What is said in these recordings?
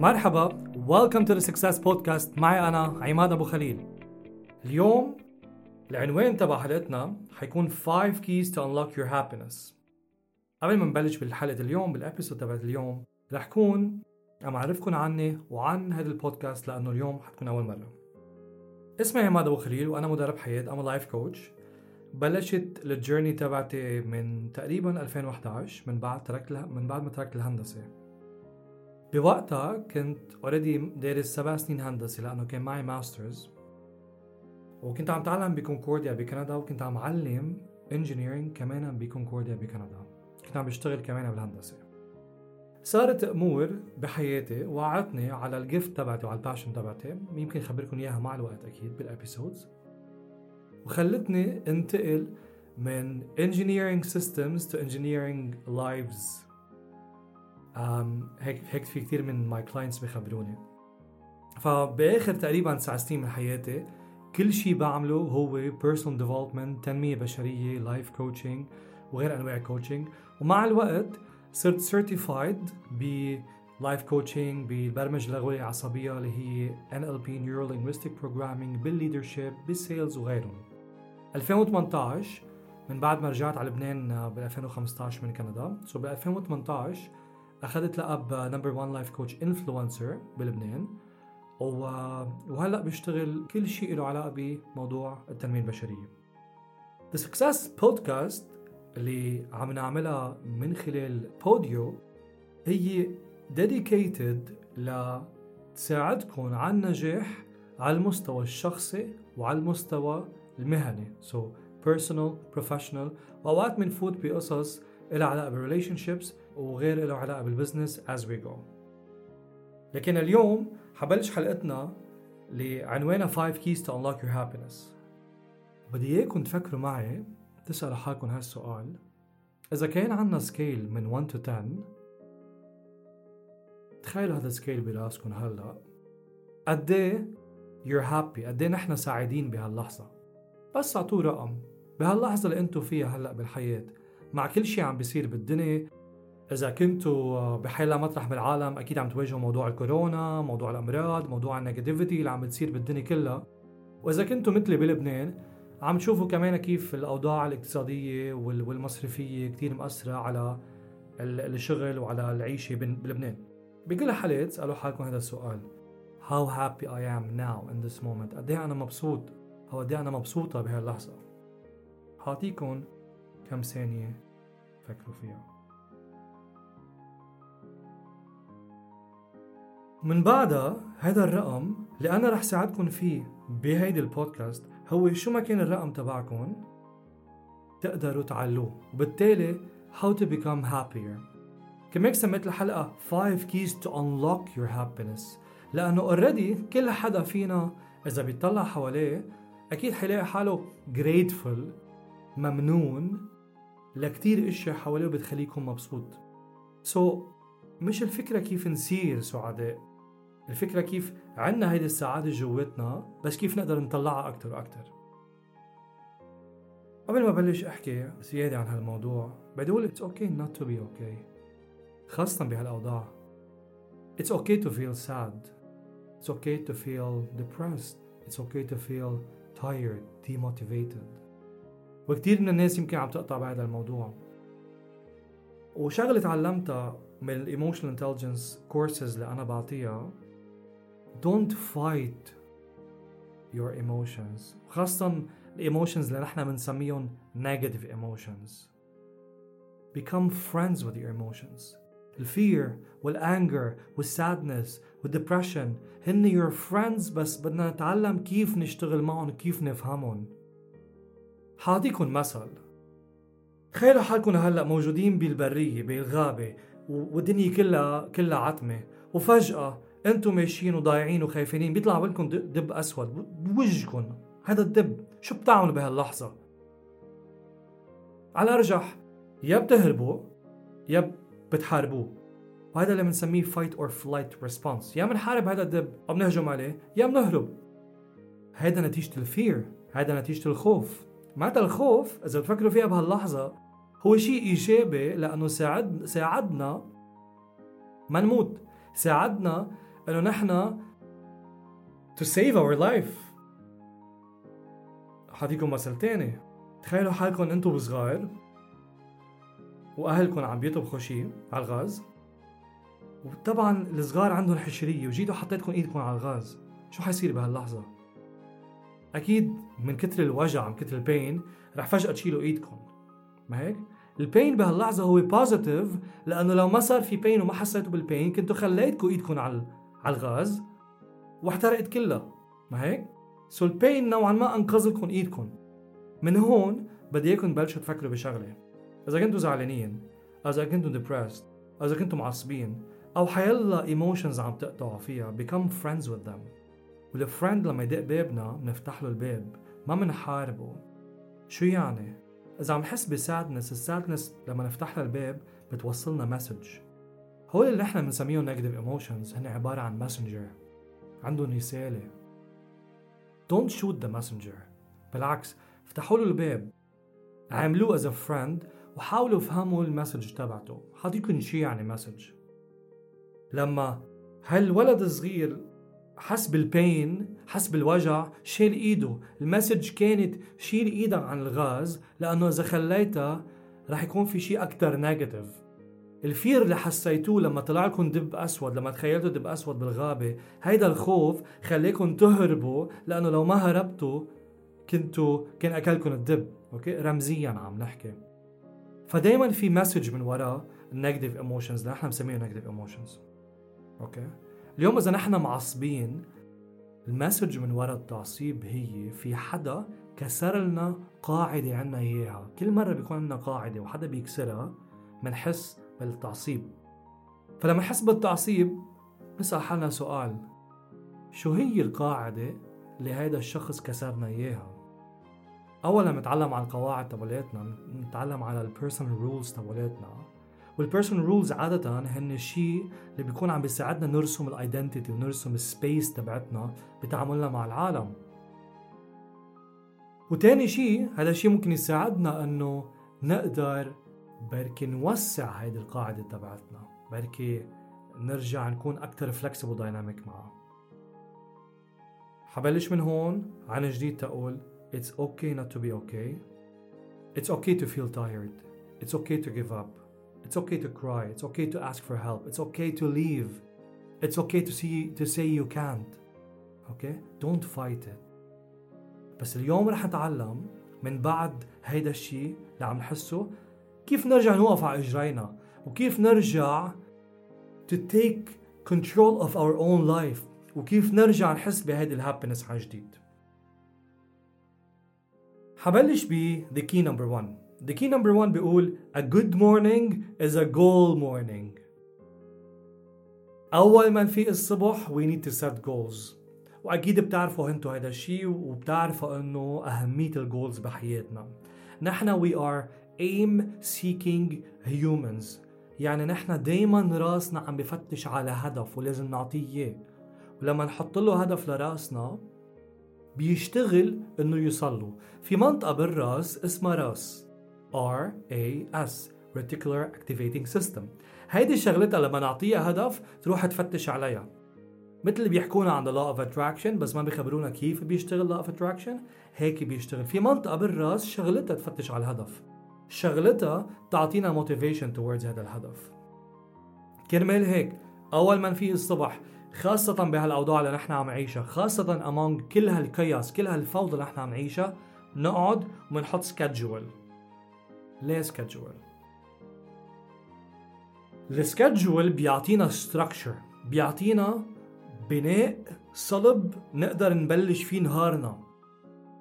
مرحبا. Welcome to the Success Podcast. معي أنا عماد أبو خليل. اليوم العنوان تبع حلقتنا حيكون 5 keys to unlock your happiness. قبل ما نبلش بالحلقة اليوم بال episode تبعت اليوم رح كون عم أعرفكم عني وعن هذا البودكاست لأنه اليوم حتكون أول مرة. اسمي عماد أبو خليل وأنا مدرب حياة أنا life coach بلشت ال journey تبعتي من تقريبا 2011 من بعد تركت من بعد ما تركت الهندسة. بوقتها كنت already دارس سبع سنين هندسة لأنه كان معي masters وكنت عم تعلم بكونكورديا بكندا وكنت عم علم engineering كمان بكونكورديا بكندا. كنت عم بشتغل كمان بالهندسة. صارت أمور بحياتي وعتني على ال gift تبعتي وعلى ال passion تبعتي. يمكن خبركم إياها مع الوقت أكيد بال episodes وخلتني انتقل من engineering systems to engineering lives. هيك هيك في كثير من my clients بخبروني فبآخر تقريبا تسع سنين من حياتي كل شيء بعمله هو personal development تنمية بشرية life coaching وغير أنواع coaching ومع الوقت صرت certified ب life coaching بالبرمجه اللغويه العصبيه اللي هي NLP Neuro Linguistic Programming بال leadership بال sales وغيرهم. 2018 من بعد ما رجعت على لبنان بال 2015 من كندا. so ب 2018 أخذت لقب number 1 life coach influencer بلبنان وهلأ بشتغل كل شيء له علاقة بموضوع التنمية البشرية. The Success Podcast اللي عم نعملها من خلال بوديو هي dedicated لتساعدكم على النجاح على المستوى الشخصي وعلى المستوى المهني. So personal professional وأوقات بنفوت بقصص لها علاقة بال relationships وغير لها علاقة بال business as we go. لكن اليوم حبلش حلقتنا لعنوانها 5 keys to unlock your happiness. بدي إياكم تفكروا معي تسألوا حالكم هالسؤال. إذا كان عنا scale من 1 to 10 تخيلوا هذا ال scale براسكم هلأ. قد إيه you're happy قد إيه نحن سعيدين بهاللحظة؟ بس أعطوه رقم. بهاللحظة اللي انتو فيها هلأ بالحياة مع كل شيء عم بيصير بالدنيا. إذا كنتوا بحيلا مطرح بالعالم أكيد عم تواجهوا موضوع الكورونا، موضوع الأمراض، موضوع النيجاتيفيتي اللي عم بتصير بالدنيا كلها، وإذا كنتوا مثلي بلبنان عم تشوفوا كمان كيف الأوضاع الاقتصادية والمصرفية كتير مأثرة على الشغل وعلى العيشة بلبنان. بكل الحالات اسألوا حالكم هذا السؤال. How happy I am now in this moment. قد أنا مبسوط؟ أو قد أنا مبسوطة بهاللحظة؟ حاعطيكم كم ثانية فكروا فيها. من بعدها هذا الرقم اللي أنا رح ساعدكم فيه بهيدي البودكاست هو شو ما كان الرقم تبعكم تقدروا تعلوه. وبالتالي how to become happier. كيف سميت الحلقة؟ 5 keys to unlock your happiness. لأنه already كل حدا فينا إذا بيطلع حواليه أكيد حيلاقي حاله grateful ممنون لكتير إشياء حواليه بتخليكم مبسوط. so so, مش الفكرة كيف نصير سعداء. الفكرة كيف عنا هيدي السعادة جواتنا بس كيف نقدر نطلعها أكتر وأكتر. قبل ما بلش أحكي زيادة عن هالموضوع بدي أقول it's okay not to be okay. خاصة بهالأوضاع. It's okay to feel sad. It's okay to feel depressed. It's okay to feel tired, demotivated. وكتير من الناس يمكن عم تقطع بهذا الموضوع. وشغلة تعلمتها من ال emotional intelligence courses اللي أنا بعطيها don't fight your emotions. خاصة ال emotions اللي نحن بنسميهم negative emotions. Become friends with your emotions. الفير والانجر والسادنس والدبريشن هن your friends بس بدنا نتعلم كيف نشتغل معهم كيف نفهمهم. حاعطيكم مثل. تخيلوا حالكم هلأ موجودين بالبرية بالغابة والدنيا كلها كلها عتمة. وفجأة أنتم ماشيين وضايعين وخايفين بيطلع لكم دب أسود. بوجهكم هذا الدب شو بتعملوا بهاللحظة؟ على الأرجح يا بتهربوا يا بتحاربوه. وهذا اللي بنسميه fight or flight response يا بنحارب هذا الدب أو بنهجم عليه يا بنهرب هذا نتيجة ال fear هذا نتيجة الخوف. معناتها الخوف إذا بتفكروا فيها بهاللحظة هو شيء إيجابي لأنه ساعد ساعدنا ما نموت. ساعدنا إنه نحن to save our life. حديكم مثل تاني. تخيلوا حالكم أنتم وصغار وأهلكم عم بيطبخوا شيء على الغاز. وطبعا الصغار عندهم حشرية وجيتوا حطيتكم إيدكم على الغاز. شو حيصير بهاللحظة؟ أكيد من كتر الوجع من كتر البين رح فجأة تشيلوا إيدكم. ما هيك؟ ال pain بهاللحظة هو positive لأنه لو ما صار في pain وما حسيتوا بال pain كنتوا خليتكم إيدكم على على الغاز واحترقت كلها. ما هيك؟ so ال pain نوعا ما أنقذ لكم إيدكم. من هون بدي إياكم تبلشوا تفكروا بشغلة. إذا كنتوا زعلانين إذا كنتوا depressed إذا كنتوا معصبين أو حيلا emotions عم تقطعوا فيها become friends with them. وال friend لما يدق بابنا بنفتح له الباب ما منحاربه. شو يعني؟ إذا عم نحس ب sadness ال sadness لما نفتح لها الباب بتوصلنا message هول اللي إحنا بنسميهم negative emotions هن عبارة عن messenger عندهم رسالة. Don't shoot the messenger. بالعكس افتحوا له الباب. عاملوه as friend وحاولوا فهموا ال message تبعته. حاعطيكم شي يعني message لما هالولد الصغير حس بال pain حس بالوجع شيل إيده. ال message كانت شيل إيدك عن الغاز لأنه إذا خليتها رح يكون في شيء أكثر negative ال fear اللي حسيتوه لما طلع لكم دب أسود لما تخيلتوا دب أسود بالغابة هيدا الخوف خليكم تهربوا لأنه لو ما هربتوا كنتوا كان أكلكم الدب. okay؟ رمزيا عم نحكي. فدايما في message من وراء ال negative emotions اللي نحن بنسميهم negative emotions okay؟ اليوم إذا نحن معصبين ال message من وراء التعصيب هي في حدا كسر لنا قاعدة عنا إياها. كل مرة بيكون عندنا قاعدة وحدا بيكسرها منحس بالتعصيب. فلما نحس بالتعصيب نسأل حالنا سؤال. شو هي القاعدة اللي هيدا الشخص كسرنا إياها؟ أولا نتعلم على القواعد تبعولاتنا نتعلم على ال personal rules تبعولاتنا. وال personal rules عادة هن الشيء اللي بيكون عم بيساعدنا نرسم ال identity ونرسم ال space تبعتنا بتعاملنا مع العالم. وتاني شيء هذا الشيء ممكن يساعدنا إنه نقدر بركي نوسع هيدي القاعدة تبعتنا بركي نرجع نكون أكثر flexible dynamic معها حبلش من هون عن جديد تقول It's okay not to be okay. It's okay to feel tired. It's okay to give up. It's okay to cry. It's okay to ask for help. It's okay to leave. It's okay to see to say you can't. Okay? Don't fight it. بس اليوم رح نتعلم من بعد هيدا الشيء اللي عم نحسه كيف نرجع نوقف على اجرينا وكيف نرجع to take control of our own life وكيف نرجع نحس بهيدي الهابينس عن جديد حبلش ب the key number one The key number one بيقول A good morning is a goal morning. أول ما نفيق الصبح we need to set goals. وأكيد بتعرفوا هنتو هذا الشيء وبتعرفوا إنه أهمية الجولز بحياتنا. نحن we are aim seeking humans. يعني نحن دايما راسنا عم بفتش على هدف ولازم نعطيه إياه. ولما نحط له هدف لراسنا بيشتغل إنه يوصل في منطقة بالراس اسمها راس. RAS Reticular Activating System. هيدي شغلتها لما نعطيها هدف تروح تفتش عليها. مثل اللي بيحكونا عن law of attraction بس ما بيخبرونا كيف بيشتغل law of attraction هيك بيشتغل. في منطقة بالرأس شغلتها تفتش على الهدف. شغلتها تعطينا motivation towards هذا الهدف. كرمال هيك أول ما نفيق الصبح خاصة بهالأوضاع اللي نحن عم نعيشها خاصة among كل هال chaos كل هالفوضى اللي نحن عم نعيشها نقعد ونحط schedule ليه schedule ال schedule بيعطينا structure بيعطينا بناء صلب نقدر نبلش فيه نهارنا.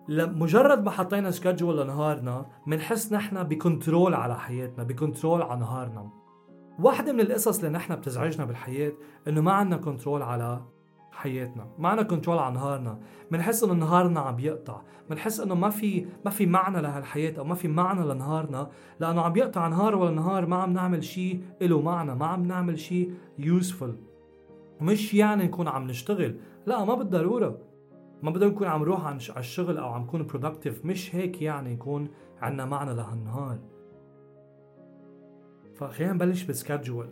مجرد ما حطينا schedule لنهارنا بنحس نحن ب control على حياتنا ب control على نهارنا. واحدة من القصص اللي نحن بتزعجنا بالحياة إنه ما عندنا control على حياتنا. ما عنا control على نهارنا. بنحس إنه نهارنا عم يقطع بنحس إنه ما في ما في معنى لهالحياة أو ما في معنى لنهارنا. لأنه عم يقطع نهار ولا نهار ما عم نعمل شيء له معنى ما عم نعمل شيء useful مش يعني نكون عم نشتغل. لا ما بالضرورة. ما بدنا نكون عم نروح على الشغل أو عم نكون productive مش هيك يعني يكون عنا معنى لهالنهار. فخلينا نبلش بسكادجول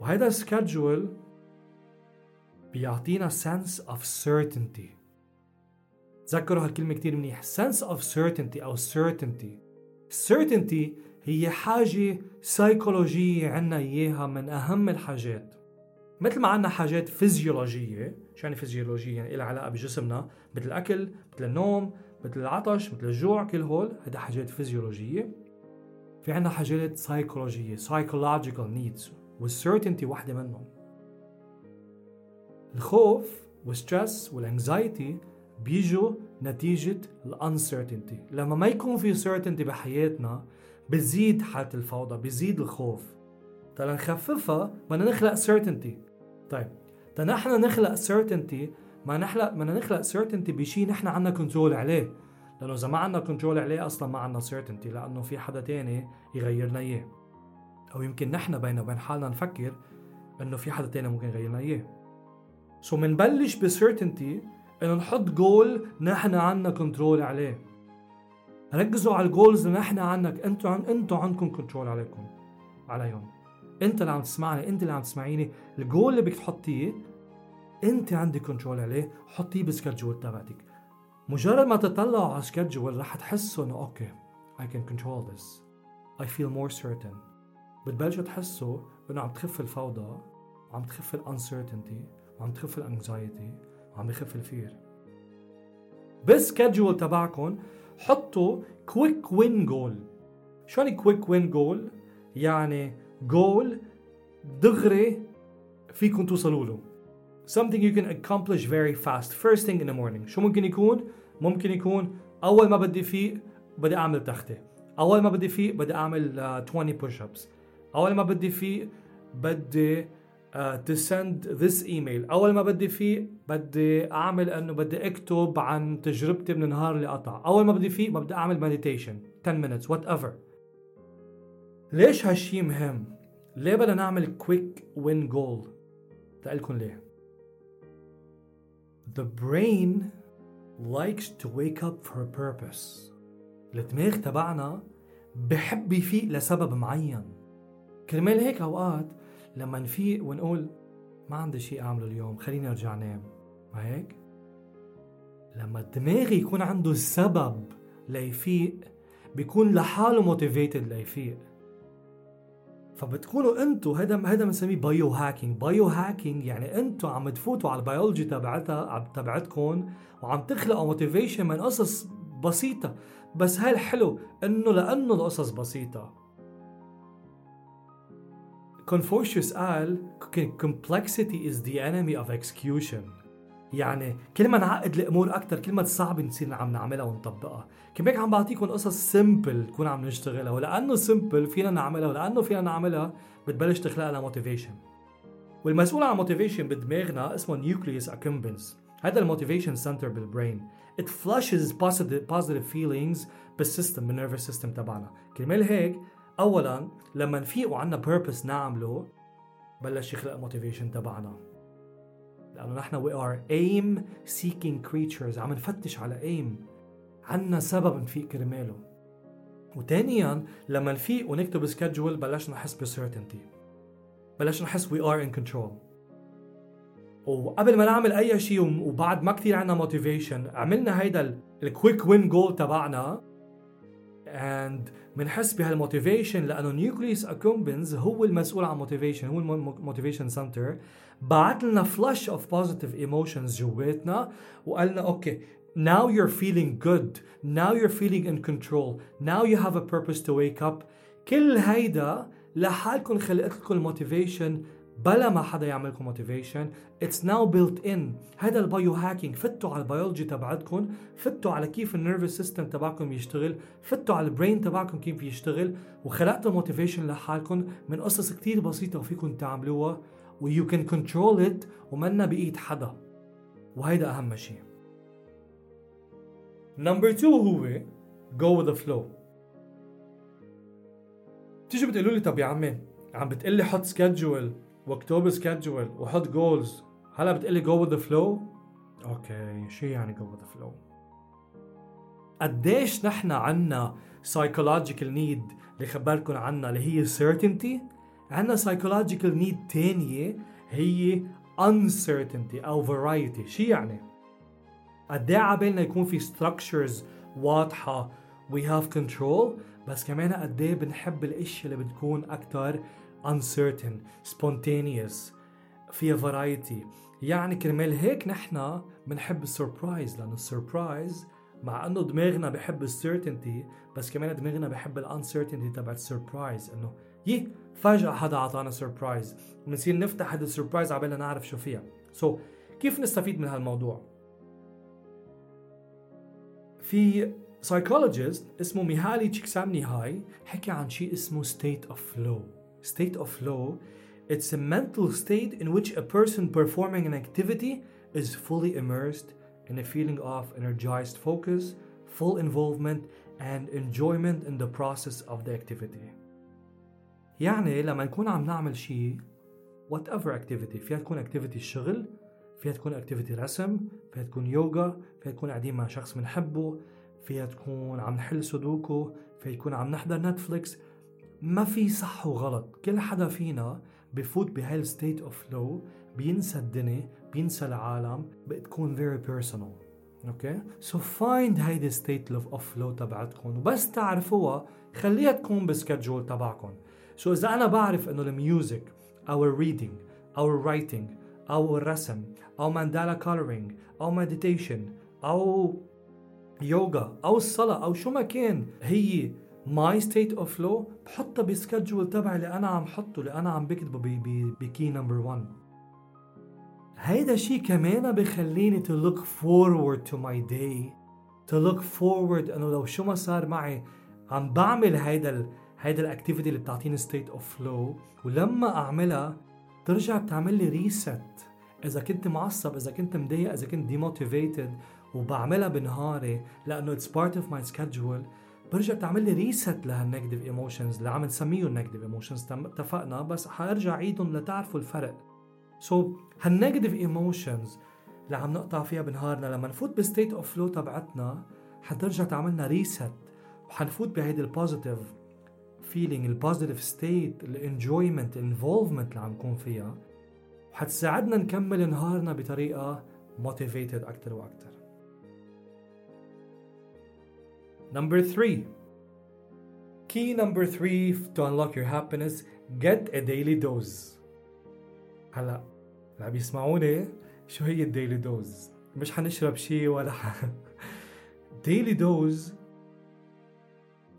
وهيدا السكادجول بيعطينا sense of certainty. تذكروا هالكلمة كتير منيح. sense of certainty أو certainty. certainty هي حاجة سيكولوجية عنا إياها من أهم الحاجات. مثل ما عنا حاجات فيزيولوجية شو يعني فيزيولوجية يعني لها علاقة بجسمنا مثل الأكل مثل النوم مثل العطش مثل الجوع كل هول هذا حاجات فيزيولوجية في عنا حاجات سايكولوجية psychological needs وال certainty واحدة منهم. الخوف وال stress وال anxiety بيجوا نتيجة ال uncertainty لما ما يكون في certainty بحياتنا بزيد حالة الفوضى بزيد الخوف. تنخففها بدنا نخلق certainty طيب تنحن نخلق certainty ما نخلق بدنا نخلق certainty بشيء نحن عنا control عليه. لأنه إذا ما عنا control عليه أصلا ما عنا certainty لأنه في حدا تاني يغير لنا إياه. أو يمكن نحن بيننا وبين حالنا نفكر إنه في حدا تاني ممكن يغير لنا إياه. so so منبلش ب certainty إنه نحط جول نحن عنا control عليه. ركزوا على ال goals اللي نحن عنك أنتوا عن أنتوا عندكم control عليكم. عليهم. أنت اللي عم تسمعني أنت اللي عم تسمعيني. الجول اللي بدك تحطيه أنت عندك control عليه. حطيه بال schedule تبعتك. مجرد ما تطلعوا على schedule رح تحسوا إنه okay I can control this. I feel more certain. بتبلشوا تحسوا إنه عم تخف الفوضى وعم تخف ال uncertainty وعم تخف ال anxiety وعم يخف ال fear بال schedule تبعكم حطوا quick win goal شو يعني quick win goal يعني جول دغري فيكم توصلوا له. Something you can accomplish very fast first thing in the morning. شو ممكن يكون؟ ممكن يكون أول ما بدي فيق بدي أعمل تختة أول ما بدي فيق بدي أعمل uh, 20 push ups أول ما بدي فيق بدي uh, to send this email. أول ما بدي فيق بدي أعمل إنه بدي أكتب عن تجربتي من النهار اللي قطع. أول ما بدي فيق بدي أعمل meditation. 10 minutes whatever. ليش هالشي مهم؟ ليه بدنا نعمل quick win goal تقلكم ليه. The brain likes to wake up for a purpose. الدماغ تبعنا بحب يفيق لسبب معين. كرمال هيك أوقات لما نفيق ونقول ما عندي شيء أعمله اليوم خليني أرجع نام ما هيك؟ لما الدماغ يكون عنده سبب ليفيق بيكون لحاله motivated ليفيق. فبتكونوا أنتوا هذا هذا بنسميه bio hacking bio hacking يعني أنتوا عم تفوتوا على البيولوجي تبعتها تبعتكم وعم تخلقوا motivation من قصص بسيطة. بس هاي الحلو إنه لأنه القصص بسيطة. كونفوشيوس قال complexity is the enemy of execution. يعني كل ما نعقد الأمور أكثر كل ما صعب نصير عم نعملها ونطبقها. كمان عم بعطيكم قصص simple تكون عم نشتغلها؟ ولأنه simple فينا نعملها ولأنه فينا نعملها بتبلش تخلق لنا motivation والمسؤول عن motivation بدماغنا اسمه nucleus accumbens هذا ال motivation center بال brain it flushes positive positive feelings بال system بال nervous system تبعنا. كرمال هيك اولا لما نفيق وعنا purpose نعمله بلش يخلق motivation تبعنا. لأنه نحن we are aim seeking creatures عم نفتش على aim. عنا سبب نفيق كرماله. وثانيا لما نفيق ونكتب schedule بلشنا نحس ب certainty بلشنا نحس we are in control. وقبل ما نعمل أي شيء وبعد ما كثير عنا motivation عملنا هيدا ال quick win goal تبعنا. and بنحس بهال motivation لأنه nucleus accumbens هو المسؤول عن motivation هو ال motivation center بعت لنا flush of positive emotions جواتنا وقال لنا okay now you're feeling good now you're feeling in control now you have a purpose to wake up. كل هيدا لحالكم خلقت لكم ال motivation بلا ما حدا يعملكم motivation it's now built in هذا ال bio hacking فتوا على البيولوجي تبعتكم. فتوا على كيف ال nervous system تبعكم يشتغل. فتوا على ال brain تبعكم كيف يشتغل. وخلقتوا motivation لحالكم. من قصص كتير بسيطة وفيكم تعملوها. و you can control it ومنا بإيد حدا. وهيدا أهم شيء. number 2 هو جو with the flow. تيجي بتقولوا لي طب يا عمي عم بتقلي حط schedule واكتب schedule وحط goals هلا بتقلي go with the flow okay شو يعني جو with the flow قديش نحن عنا psychological need اللي خبركم عنها اللي هي certainty عنا psychological need تانية هي uncertainty أو variety. شي يعني؟ قد إيه عبالنا يكون في structures واضحة. We have control بس كمان قد إيه بنحب الاشياء اللي بتكون أكثر uncertain spontaneous فيها variety. يعني كرمال هيك نحن بنحب ال surprise لأنه ال surprise مع إنه دماغنا بحب ال certainty بس كمان دماغنا بحب ال uncertainty تبع ال surprise إنه يي فجأة حدا عطانا surprise بنصير نفتح هذا ال surprise عبالنا نعرف شو فيها. so, كيف نستفيد من هالموضوع؟ في psychologist اسمه ميهالي تشيكسنتميهالي حكى عن شيء اسمه state of flow. state of flow it's a mental state in which a person performing an activity is fully immersed in a feeling of energized focus full involvement and enjoyment in the process of the activity يعني لما نكون عم نعمل شيء whatever activity فيها تكون activity الشغل فيها تكون activity رسم فيها تكون يوغا فيها تكون قاعدين مع شخص بنحبه فيها تكون عم نحل سودوكو فيها تكون عم نحضر نتفليكس ما في صح وغلط. كل حدا فينا بفوت بهال state of flow بينسى الدنيا بينسى العالم بتكون very personal. okay so find هيدي state of flow تبعتكم وبس تعرفوها خليها تكون بال schedule تبعكم so إذا أنا بعرف إنه ال music أو ال reading أو ال writing أو الرسم أو mandala coloring أو meditation أو يوغا أو الصلاة أو شو ما كان هي my state of flow بحطها ب schedule تبعي اللي أنا عم حطه اللي أنا عم بكتبه ب key number 1 هيدا شيء كمان بخليني to look forward to my day. To look forward إنه لو شو ما صار معي عم بعمل هيدا هيدا ال activity اللي بتعطيني state of flow ولما أعملها ترجع بتعمل لي reset إذا كنت معصب إذا كنت مضايق إذا كنت demotivated وبعملها بنهاري لأنه it's part of my schedule برجع بتعمل لي reset لهال negative emotions اللي عم نسميهم negative emotions اتفقنا بس حأرجع عيدهم لتعرفوا الفرق. so, هال negative emotions اللي عم نقطع فيها بنهارنا لما نفوت بال state of flow تبعتنا حترجع تعملنا reset وحنفوت بهيدي البوزيتيف فيلينج البوزيتيف ستيت الانجويمنت الانفولفمنت اللي عم نكون فيها. وحتساعدنا نكمل نهارنا بطريقة motivated أكثر وأكثر Number three. Key number three to unlock your happiness get a daily dose. هلا اللي عم يسمعوني شو هي الديلي دوز؟ مش حنشرب شيء ولا ح... ديلي دوز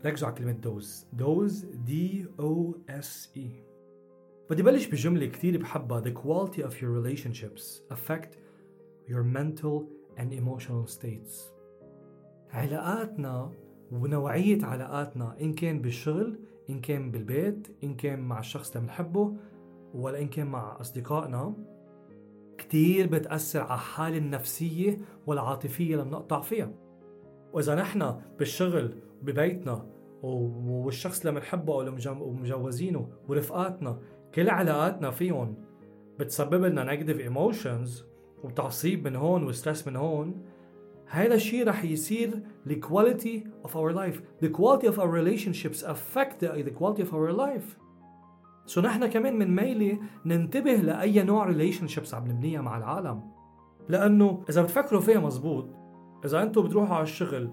ركزوا على كلمة دوز دوز دي او اس اي بدي بلش بجملة كتير بحبها The quality of your relationships affect your mental and emotional states علاقاتنا ونوعية علاقاتنا إن كان بالشغل إن كان بالبيت إن كان مع الشخص اللي بنحبه ولا إن كان مع أصدقائنا. كتير بتأثر على الحالة النفسية والعاطفية اللي بنقطع فيها. وإذا نحن بالشغل ببيتنا والشخص اللي بنحبه أو مجوزينه ورفقاتنا كل علاقاتنا فيهم بتسبب لنا negative emotions وتعصيب من هون و stress من هون. هذا الشيء رح يصير the quality of our life. The quality of our relationships affect the, quality of our life. so نحن كمان من ميلي ننتبه لأي نوع relationships عم نبنيها مع العالم. لأنه إذا بتفكروا فيها مزبوط إذا أنتم بتروحوا على الشغل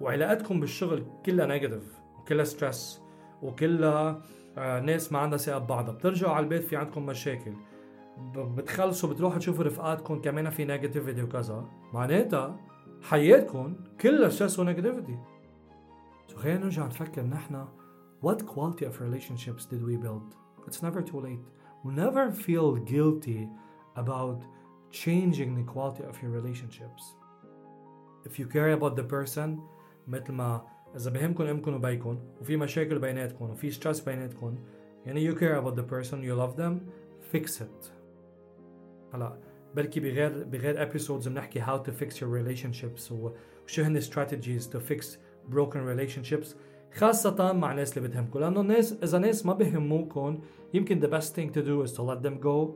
وعلاقتكم بالشغل كلها negative وكلها stress وكلها آه ناس ما عندها ثقة ببعضها بترجعوا على البيت في عندكم مشاكل. بتخلصوا بتروحوا تشوفوا رفقاتكم كمان في negativity وكذا. معناتها حياتكم كلها stress و negativity so خلينا نرجع نفكر نحن what quality of relationships did we build it's never too late never feel guilty about changing the quality of your relationships if you care about the person مثل ما إذا بهمكم أمكم وبيكم وفي مشاكل بيناتكم وفي stress بيناتكم يعني you care about the person you love them fix it هلا بلكي بغير بغير ابيسودز بنحكي how to fix your relationships وشو هن strategies to fix broken relationships خاصة مع ناس اللي بتهمكم لأنه الناس إذا ناس ما بهموكم يمكن the best thing to do is to let them go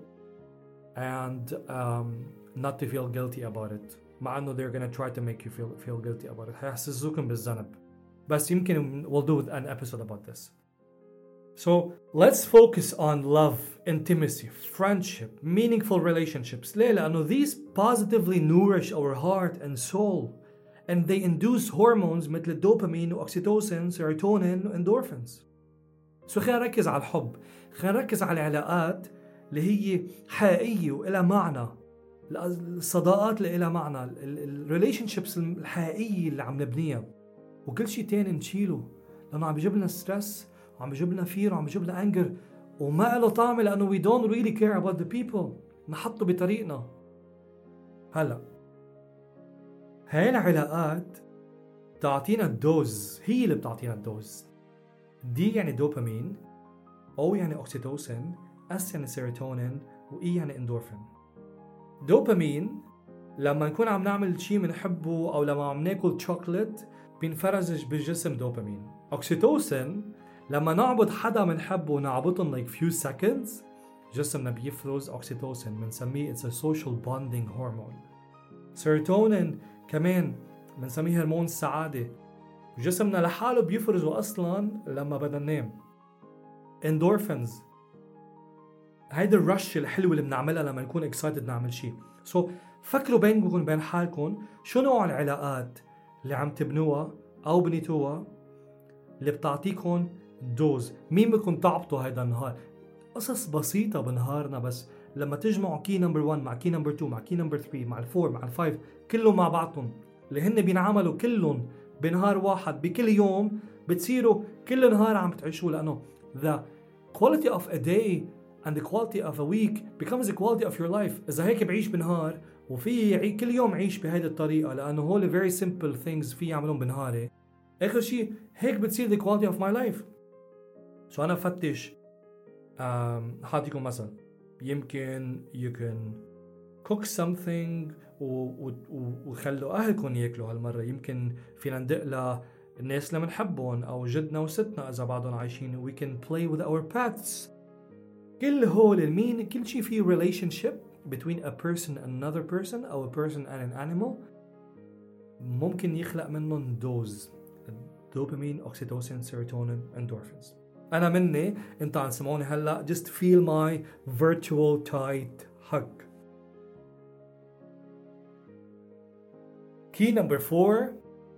and um, not to feel guilty about it مع انه they're gonna try to make you feel feel guilty about it حيحسسوكم بالذنب بس يمكن we'll do an episode about this So let's focus on love intimacy, friendship, meaningful relationships. ليه؟ لأنه these positively nourish our heart and soul and they induce hormones مثل الدوبامين واكسيتوسين سيروتونين واندورفينز. so خلينا نركز على الحب، خلينا نركز على العلاقات اللي هي حقيقية وإلها معنى الصداقات اللي لها معنى ال relationships الحقيقية اللي عم نبنيها وكل شيء تاني نشيله لأنه عم بيجيب لنا stress وعم بيجيب لنا fear وعم بيجيب لنا anger وما له طعمة لأنه we don't really care about the people. نحطه بطريقنا. هلا هاي العلاقات بتعطينا ال dose. هي اللي بتعطينا ال dose. D يعني دوبامين O يعني اوكسيتوسين S يعني سيروتونين و E يعني اندورفين دوبامين لما نكون عم نعمل شيء بنحبه أو لما عم ناكل شوكليت بينفرز بالجسم دوبامين اوكسيتوسين لما نعبط حدا بنحبه ونعبطهم like few seconds جسمنا بيفرز اوكسيتوسين بنسميه it's a social bonding hormone. سيروتونين كمان بنسميه هرمون السعادة جسمنا لحاله بيفرزه أصلا لما بدنا ننام. endorphins. هيدي ال rush الحلوة اللي بنعملها لما نكون excited نعمل شيء so, فكروا بينكم بين حالكم شو نوع العلاقات اللي عم تبنوها أو بنيتوها اللي بتعطيكم dose. مين بدكم تعبطوا هيدا النهار؟ قصص بسيطة بنهارنا بس. لما تجمعوا key number 1 مع key number 2 مع key number 3 مع ال four مع ال five كلهم مع بعضهم. اللي هن بينعملوا كلهم بنهار واحد بكل يوم بتصيروا كل نهار عم تعيشوا لأنه the quality of a day and the quality of a week becomes the quality of your life. إذا هيك بعيش بنهار وفي كل يوم عيش بهيدي الطريقة لأنه هول very simple things في أعملهم بنهاري. آخر شيء هيك بتصير the quality of my life. so أنا بفتش حاعطيكم مثل يمكن you can cook something وخلوا أهلكم يأكلوا هالمرة. يمكن فينا ندق للناس اللي بنحبهم أو جدنا وستنا إذا بعدهم عايشين. We can play with our pets. كل هول I mean كل شيء فيه relationship between a person and another person أو a person and an animal ممكن يخلق منهم دوز. dopamine oxytocin serotonin endorphins أنا مني وأنتو عم تسمعوني هلا just feel my virtual tight hug Key number four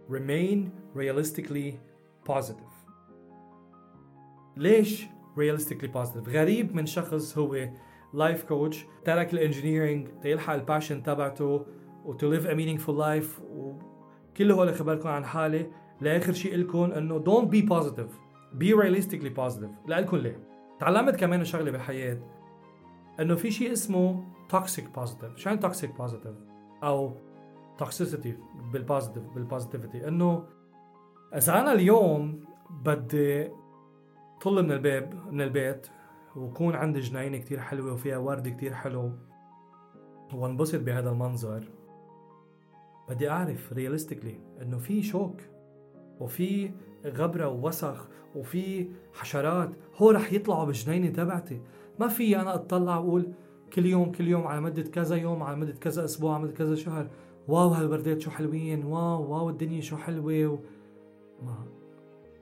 remain realistically positive ليش realistically positive غريب من شخص هو life coach ترك ال engineering تيلحق ال passion تبعته to live a meaningful life وكل هول خبركم عن حالي لاخر شيء قلكم انه don't be positive be realistically positive. قلكم ليه؟ تعلمت كمان شغلة بالحياة إنه في شيء اسمه toxic positive. شو يعني toxic positive أو toxicity بال positive بال positivity إنه إذا أنا اليوم بدي طل من الباب من البيت وكون عندي جنينه كتير حلوة وفيها ورد كتير حلو وانبسط بهذا المنظر بدي أعرف realistically إنه في شوك وفي غبرة ووسخ وفي حشرات. هو رح يطلعوا بالجنينه تبعتي. ما في أنا اطلع واقول كل يوم كل يوم على مدة كذا يوم على مدة كذا أسبوع على مدة كذا شهر. wow هالوردات شو حلوين؟ wow wow الدنيا شو حلوة؟ و... ما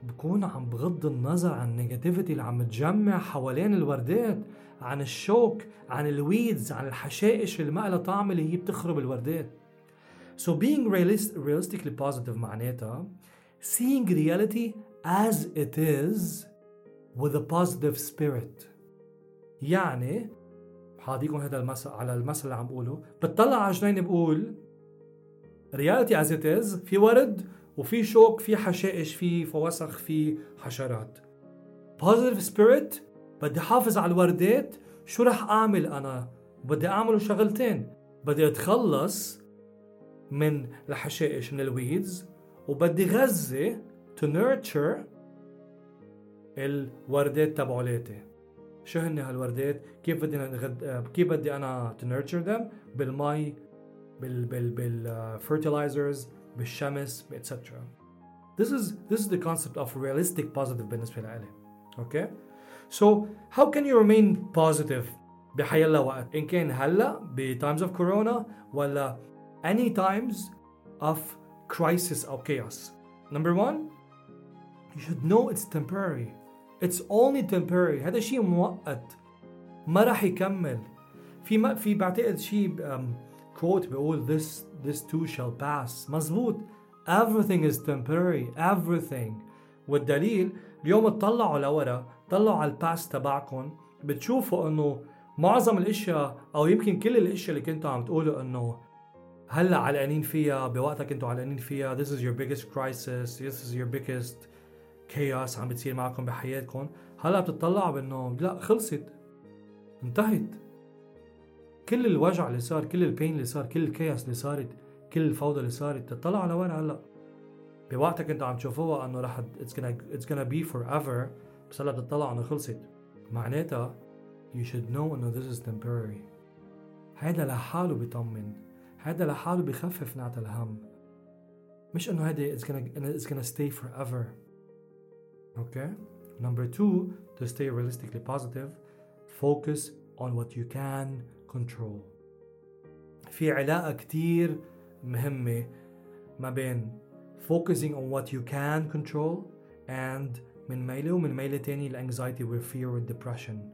بكون عم بغض النظر عن ال negativity اللي عم تجمع حوالين الوردات عن الشوك عن الويدز عن الحشائش اللي ما لها طعم اللي هي بتخرب الوردات. So being realist, realistically positive معناتها seeing reality as it is with a positive spirit. يعني حاضيكم هذا المثل على المثل اللي عم بقوله. بتطلع على جنين بقول؟ reality as it is في ورد وفي شوك في حشائش في فوسخ في حشرات. positive spirit بدي حافظ على الوردات. شو رح أعمل أنا؟ بدي أعمل شغلتين. بدي أتخلص من الحشائش من الويدز وبدي غذي to nurture الوردات تبعولاتي شو هن هالوردات كيف بدي نغد... كيف بدي أنا to nurture them بالمي بال بال بال fertilizers بالشمس etc this is this is the concept of realistic positive بالنسبة لإلي okay so how can you remain positive بحيلا وقت ان كان هلا ب times of corona ولا any times of crisis or chaos. Number one you should know it's temporary. It's only temporary. هذا شيء مؤقت. ما راح يكمل. في ما في بعتقد شيء كوت بيقول this this too shall pass. مزبوط everything is temporary. Everything. والدليل اليوم تطلعوا لورا طلعوا على الباست تبعكم. بتشوفوا إنه معظم الأشياء أو يمكن كل الأشياء اللي كنتوا عم تقولوا إنه هلأ علقانين فيها بوقتها كنتوا علقانين فيها. This is your biggest crisis. This is your biggest chaos عم بتصير معكم بحياتكم. هلأ بتطلعوا بانه لا خلصت. انتهت. كل الوجع اللي صار كل البين اللي صار كل الكياس اللي صارت كل الفوضى اللي صارت تطلعوا لوين هلأ. بوقتها كنتوا عم تشوفوها إنه رح it's gonna it's gonna be forever. بس هلأ بتطلعوا إنه خلصت. معناتها you should know إنه this is temporary. هيدا لحاله بيطمن. هذا لحاله بخفف نعت الهم مش انه هذا it's gonna it's gonna stay forever okay number two to stay realistically positive focus on what you can control في علاقة كتير مهمة ما بين focusing on what you can control and من ميلة ومن ميلة تاني ال anxiety وال fear وال depression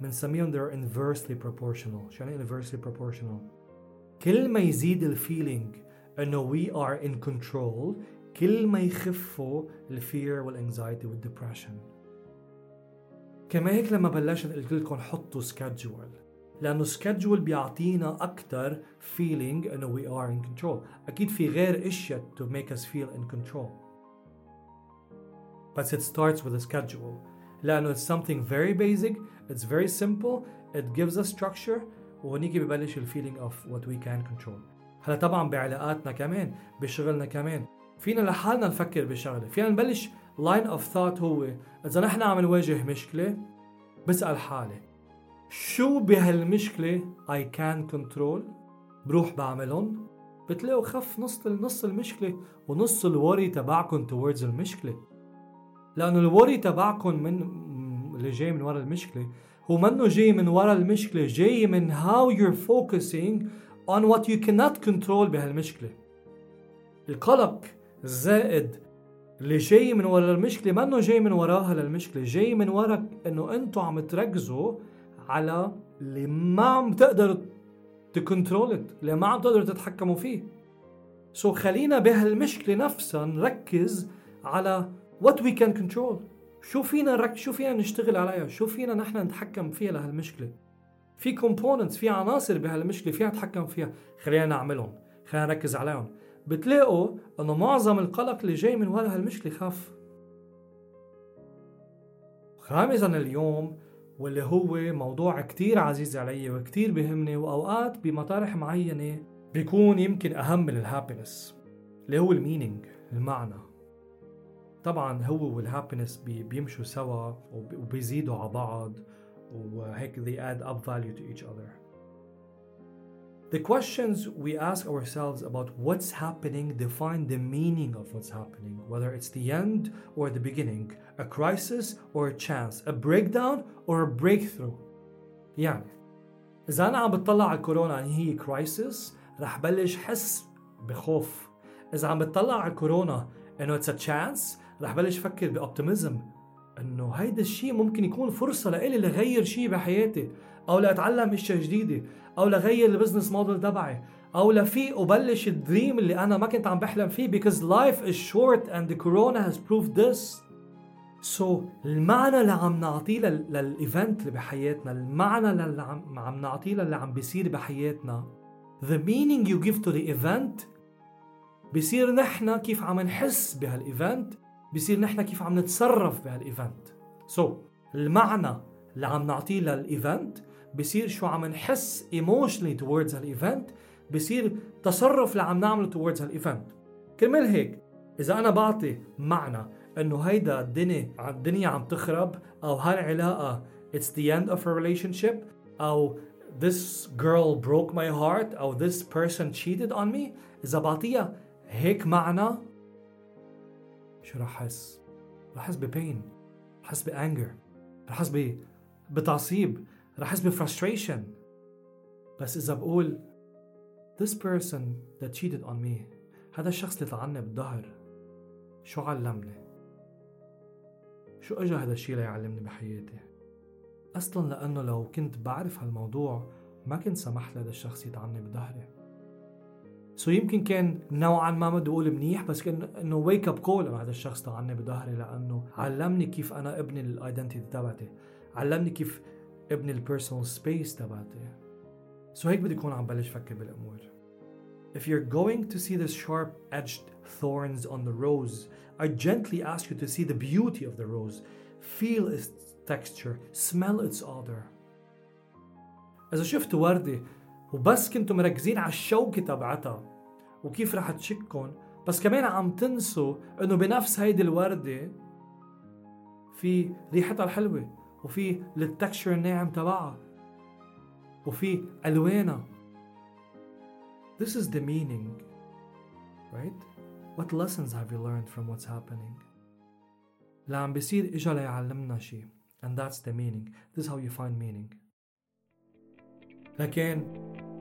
بنسميهم they're inversely proportional شو يعني inversely proportional كل ما يزيد ال feeling إنه we are in control كل ما يخفوا ال fear وال anxiety وال depression كرمال هيك لما بلشت قلت لكم حطوا schedule لأنه schedule بيعطينا أكثر feeling إنه we are in control. أكيد في غير إشياء make us feel in control. But it starts with a schedule لأنه it's something very basic it's very simple it gives us structure وهنيك ببلش ال feeling of what we can control هلا طبعا بعلاقاتنا كمان بشغلنا كمان. فينا لحالنا نفكر بشغلة. فينا نبلش line of thought هو إذا نحن عم نواجه مشكلة بسأل حالي شو بهالمشكلة I can control بروح بعملهم بتلاقوا خف نص نص المشكلة ونص ال worry تبعكم towards المشكلة. لأنه ال worry تبعكم من اللي جاي من ورا المشكلة هو منه جاي من ورا المشكلة جاي من how you're focusing on what you cannot control بهالمشكلة. القلق الزائد اللي جاي من ورا المشكلة منه جاي من وراها للمشكلة جاي من ورا إنه أنتوا عم تركزوا على اللي ما عم تقدروا تcontrol اللي ما عم تقدروا تتحكموا فيه. so so خلينا بهالمشكلة نفسها نركز على what we can control. شو فينا رك شو فينا نشتغل عليها؟ شو فينا نحن نتحكم فيها لهالمشكلة؟ في components في عناصر بهالمشكلة فينا نتحكم فيها. خلينا نعملهم. خلينا نركز عليهم. بتلاقوا إنه معظم القلق اللي جاي من ورا هالمشكلة خف خامسا اليوم واللي هو موضوع كتير عزيز علي وكتير بهمني وأوقات بمطارح معينة بيكون يمكن أهم من ال happiness اللي هو ال meaning المعنى. طبعا هو وال happiness بيمشوا سوا وبيزيدوا على بعض وهيك they add up value to each other. The questions we ask ourselves about what's happening define the meaning of what's happening, whether it's the end or the beginning, a crisis or a chance, a breakdown or a breakthrough. يعني إذا أنا عم بتطلع على الكورونا إن هي كرايسيس رح بلش حس بخوف. إذا عم بتطلع على الكورونا إنه it's a chance رح بلش فكر بأوبتيميزم إنه هيدا الشيء ممكن يكون فرصة لإلي لغير شيء بحياتي أو لأتعلم إشياء جديدة أو لغير ال business model تبعي أو لفيق وبلش ال dream اللي أنا ما كنت عم بحلم فيه because life is short and the corona has proved this. So المعنى اللي عم نعطيه لل event اللي بحياتنا المعنى اللي عم, عم نعطيه للي عم بيصير بحياتنا the meaning you give to the event بصير نحن كيف عم نحس بهال event بصير نحن كيف عم نتصرف بهال event. so so, المعنى اللي عم نعطيه لل event بصير شو عم نحس emotionally towards هال event بصير تصرف اللي عم نعمله towards هال event. كرمال هيك إذا أنا بعطي معنى إنه هيدا الدنيا الدنيا عم تخرب أو هالعلاقة it's the end of a relationship أو this girl broke my heart أو this person cheated on me إذا بعطيها هيك معنى شو رح أحس؟ رح أحس ب pain رح أحس ب anger رح أحس بتعصيب رح أحس ب frustration بس إذا بقول this person that cheated on me هذا الشخص اللي طعني بالظهر شو علمني؟ شو اجى هذا الشيء ليعلمني بحياتي؟ أصلا لأنه لو كنت بعرف هالموضوع ما كنت سمحت لهذا الشخص يطعني بظهري so يمكن كان نوعا ما بدي أقول منيح بس كان إنه wake up call هذا الشخص طعني بظهري لأنه علمني كيف أنا ابني ال identity تبعتي علمني كيف ابني ال personal space تبعتي so هيك بدي اكون عم بلش فكر بالأمور If you're going to see the sharp edged thorns on the rose, I gently ask you to see the beauty of the rose. Feel its texture, smell its odor. إذا شفتوا وردة وبس كنتوا مركزين على الشوكة تبعتها وكيف رح تشكن بس كمان عم تنسوا إنه بنفس هيدي الوردة في ريحتها الحلوة وفي التكشر الناعم تبعها وفي ألوانها This is the meaning, right? What lessons have you learned from what's happening? اللي عم بيصير إجا ليعلمنا شيء and that's the meaning. This is how you find meaning. لكن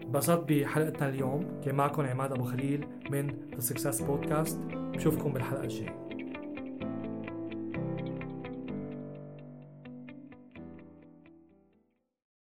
انبسطت بحلقتنا اليوم كان معكم عماد أبو خليل من The Success Podcast. بشوفكم بالحلقة الجاية.